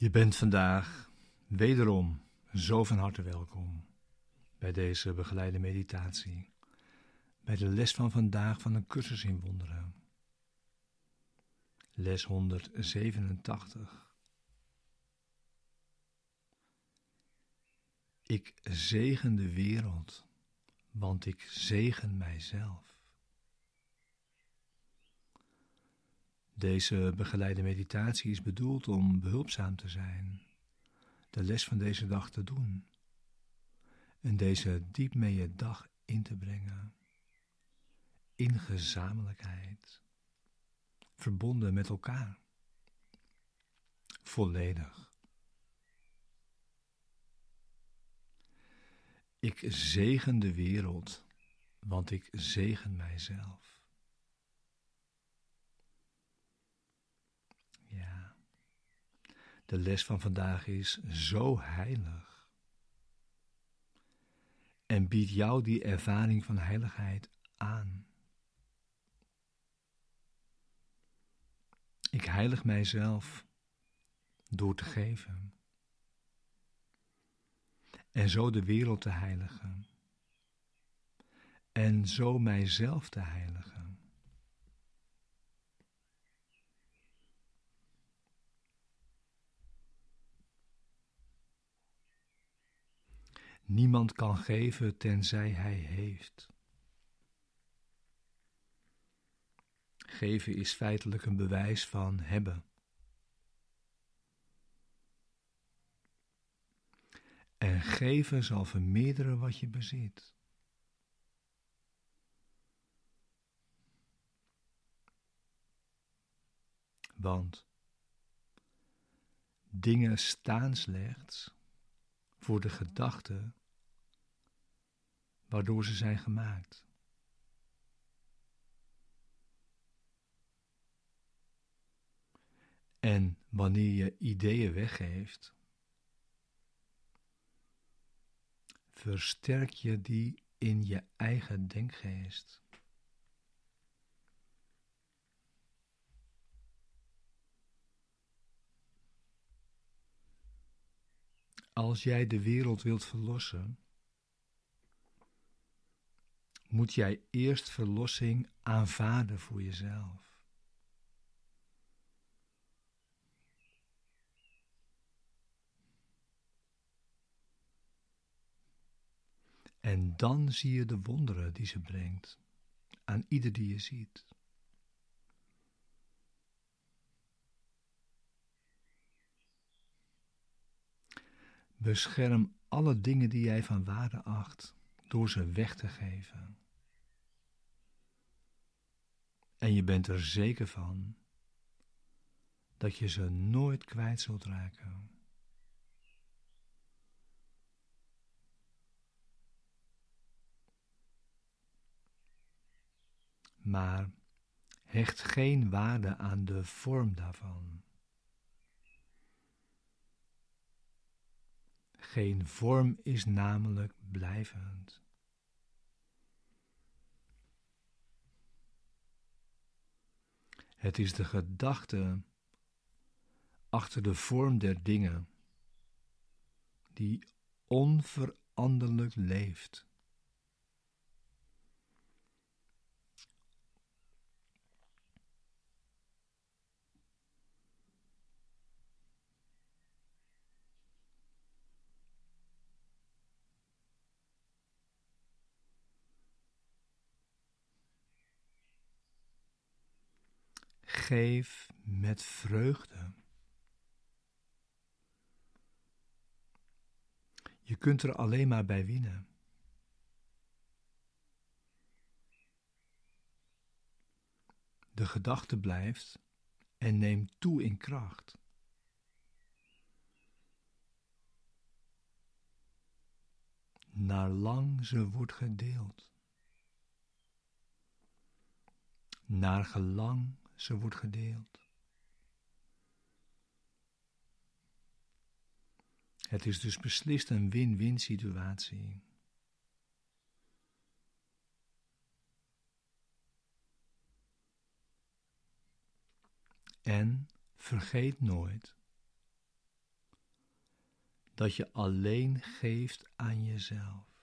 Je bent vandaag wederom zo van harte welkom bij deze begeleide meditatie, bij de les van vandaag van een cursus in wonderen. Les 187. Ik zegen de wereld, want ik zegen mijzelf. Deze begeleide meditatie is bedoeld om behulpzaam te zijn, de les van deze dag te doen en deze diep mee je dag in te brengen, in gezamenlijkheid, verbonden met elkaar, volledig. Ik zegen de wereld, want ik zegen mijzelf. De les van vandaag is zo heilig. En biedt jou die ervaring van heiligheid aan. Ik heilig mijzelf door te geven. En zo de wereld te heiligen. En zo mijzelf te heiligen. Niemand kan geven tenzij hij heeft. Geven is feitelijk een bewijs van hebben. En geven zal vermeerderen wat je bezit. Want dingen staan slechts voor de gedachte waardoor ze zijn gemaakt. En wanneer je ideeën weggeeft, versterk je die in je eigen denkgeest. Als jij de wereld wilt verlossen, moet jij eerst verlossing aanvaarden voor jezelf. En dan zie je de wonderen die ze brengt aan ieder die je ziet. Bescherm alle dingen die jij van waarde acht door ze weg te geven. En je bent er zeker van dat je ze nooit kwijt zult raken. Maar hecht geen waarde aan de vorm daarvan. Geen vorm is namelijk blijvend. Het is de gedachte achter de vorm der dingen die onveranderlijk leeft. Geef met vreugde. Je kunt er alleen maar bij winnen. De gedachte blijft en neemt toe in kracht. Naar lang ze wordt gedeeld. Naar gelang ze wordt gedeeld. Het is dus beslist een win-win situatie. En vergeet nooit dat je alleen geeft aan jezelf.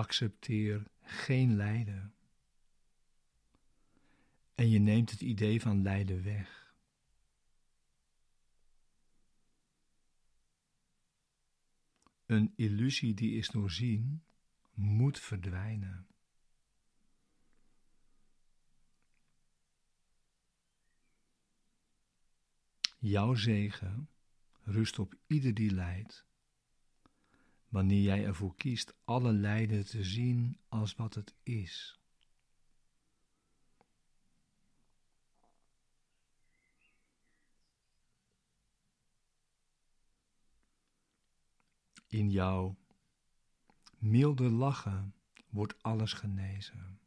Accepteer geen lijden. En je neemt het idee van lijden weg. Een illusie die is doorzien, moet verdwijnen. Jouw zegen rust op ieder die lijdt wanneer jij ervoor kiest alle lijden te zien als wat het is. In jouw milde lachen wordt alles genezen.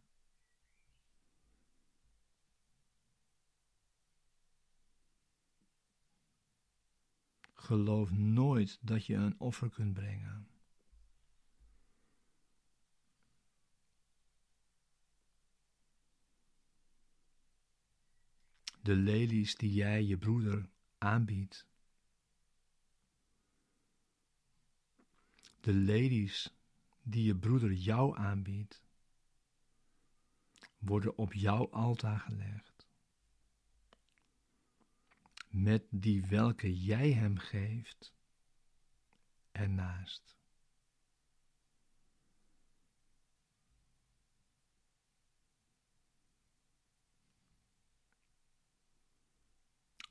Geloof nooit dat je een offer kunt brengen. De lelies die jij je broeder aanbiedt. De lelies die je broeder jou aanbiedt, worden op jouw altaar gelegd. Met die welke jij hem geeft ernaast.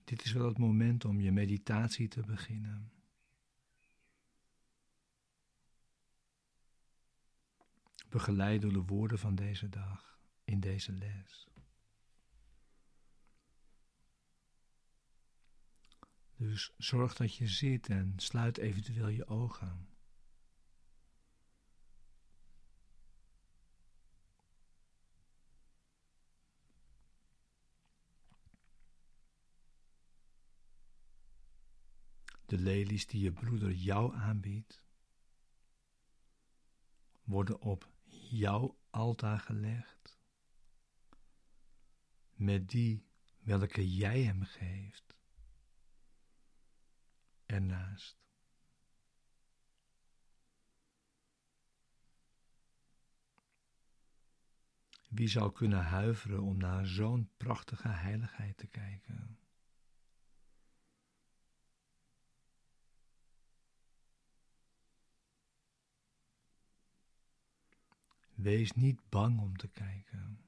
Dit is wel het moment om je meditatie te beginnen. Begeleid door de woorden van deze dag in deze les. Dus zorg dat je zit en sluit eventueel je ogen. De lelies die je broeder jou aanbiedt, worden op jouw altaar gelegd, met die welke jij hem geeft, ernaast. Wie zou kunnen huiveren om naar zo'n prachtige heiligheid te kijken? Wees niet bang om te kijken.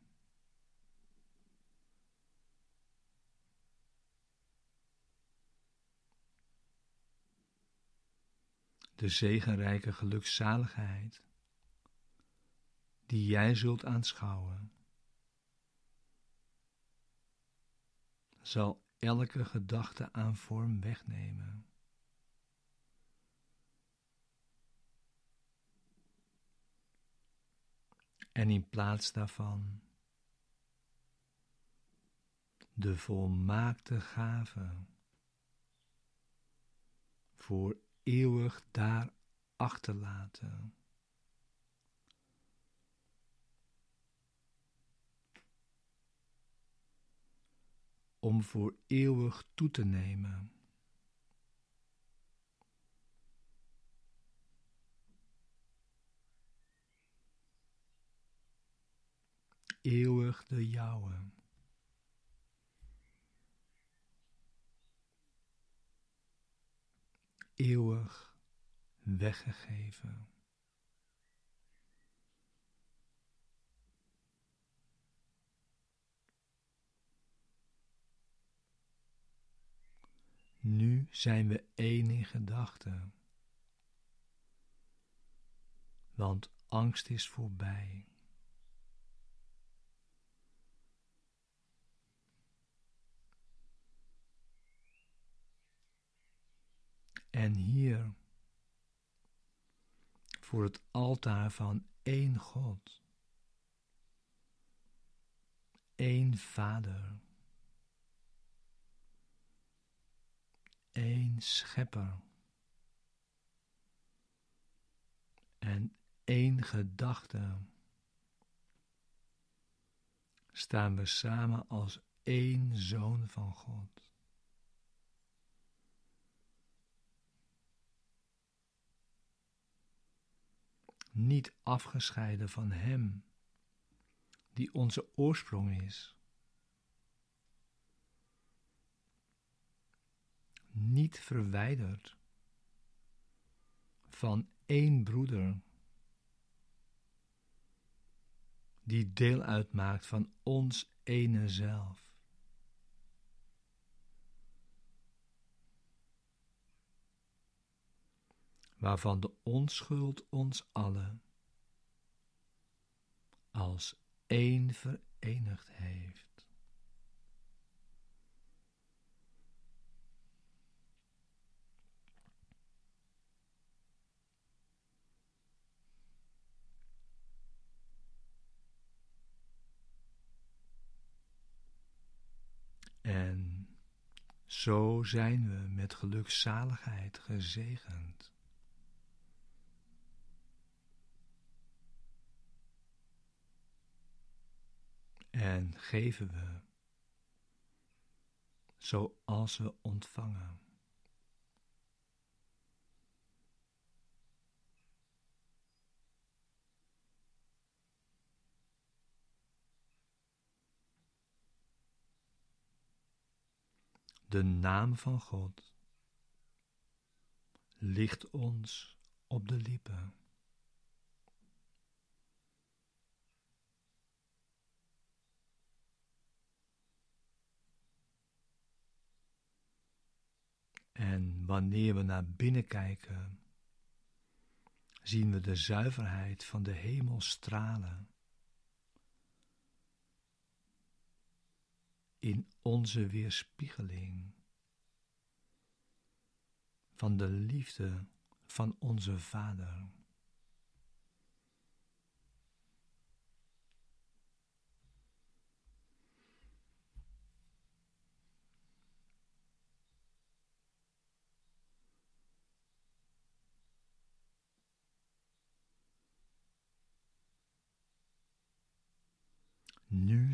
De zegenrijke gelukzaligheid die jij zult aanschouwen, zal elke gedachte aan vorm wegnemen. En in plaats daarvan de volmaakte gave voor eeuwig daar achterlaten. Om voor eeuwig toe te nemen. Eeuwig de jouwe. Eeuwig weggegeven. Nu zijn we één in gedachten, want angst is voorbij. En hier, voor het altaar van één God, één Vader, één Schepper en één gedachte staan we samen als één zoon van God. Niet afgescheiden van Hem, die onze oorsprong is. Niet verwijderd van één broeder die deel uitmaakt van ons ene zelf. Waarvan de onschuld ons allen als één verenigd heeft. En zo zijn we met gelukzaligheid gezegend. En geven we zoals we ontvangen. De naam van God ligt ons op de lippen. En wanneer we naar binnen kijken, zien we de zuiverheid van de hemel stralen. in onze weerspiegeling van de liefde van onze Vader.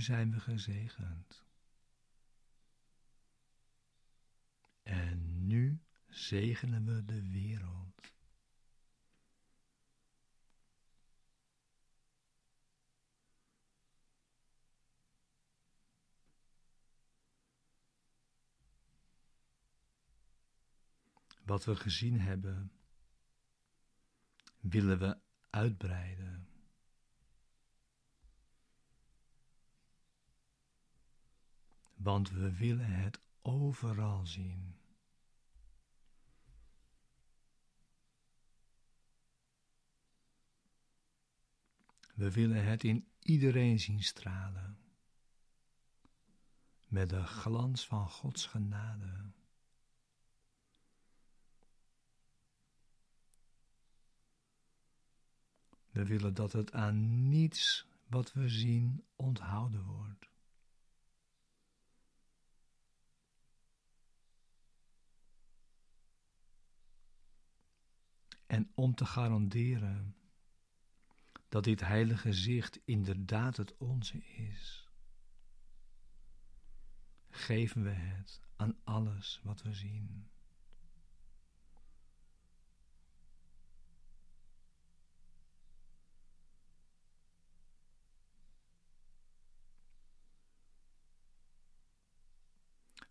Nu zijn we gezegend. En nu zegenen we de wereld. Wat we gezien hebben, willen we uitbreiden. Want we willen het overal zien. We willen het in iedereen zien stralen, met de glans van Gods genade. We willen dat het aan niets wat we zien onthouden wordt. En om te garanderen dat dit heilige zicht inderdaad het onze is, geven we het aan alles wat we zien.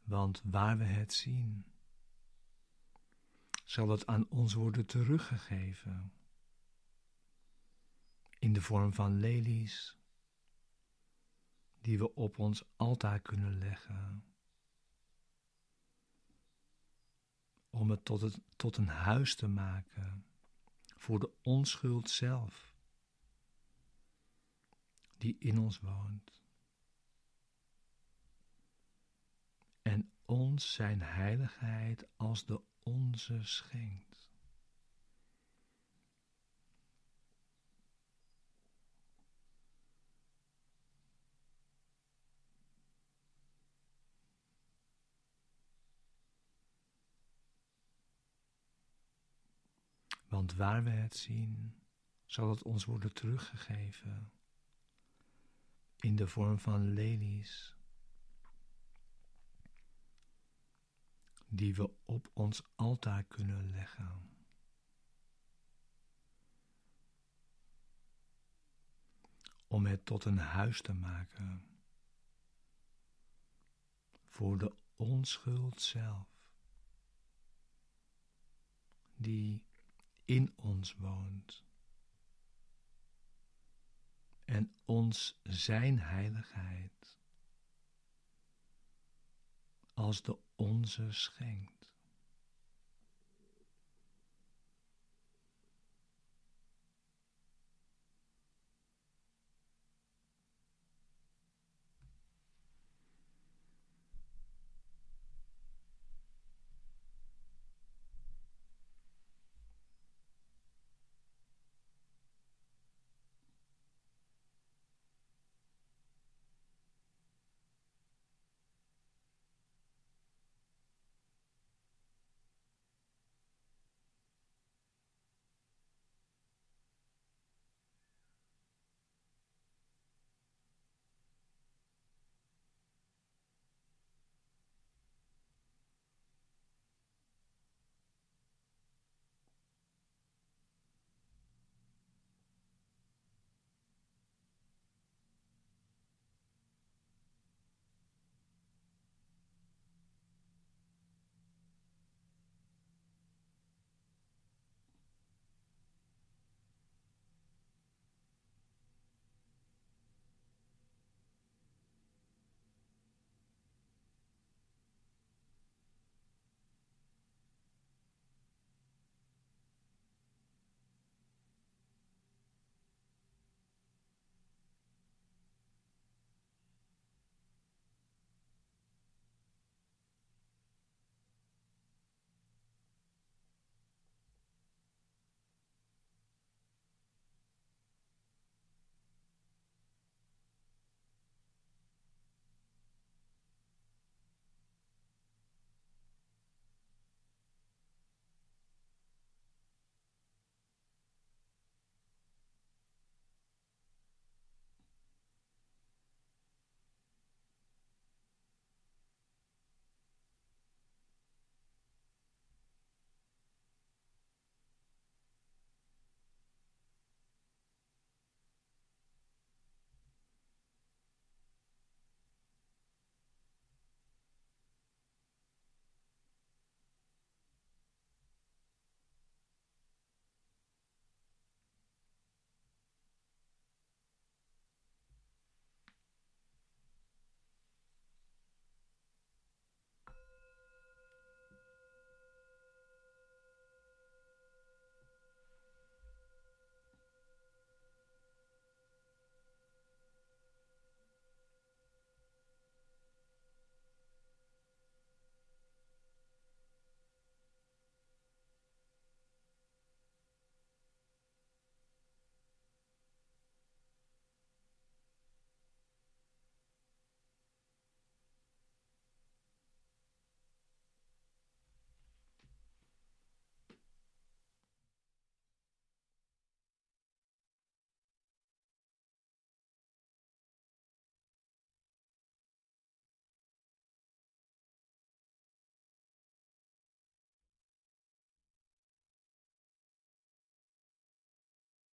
Want waar we het zien, zal het aan ons worden teruggegeven. In de vorm van lelies, die we op ons altaar kunnen leggen. Om het tot, het tot een huis te maken voor de onschuld zelf, die in ons woont. En ons zijn heiligheid als de schenkt. Want waar we het zien, zal het ons worden teruggegeven in de vorm van lelies die we op ons altaar kunnen leggen. Om het tot een huis te maken. Voor de onschuld zelf, die in ons woont. En ons zijn heiligheid. Als de onze schenkt.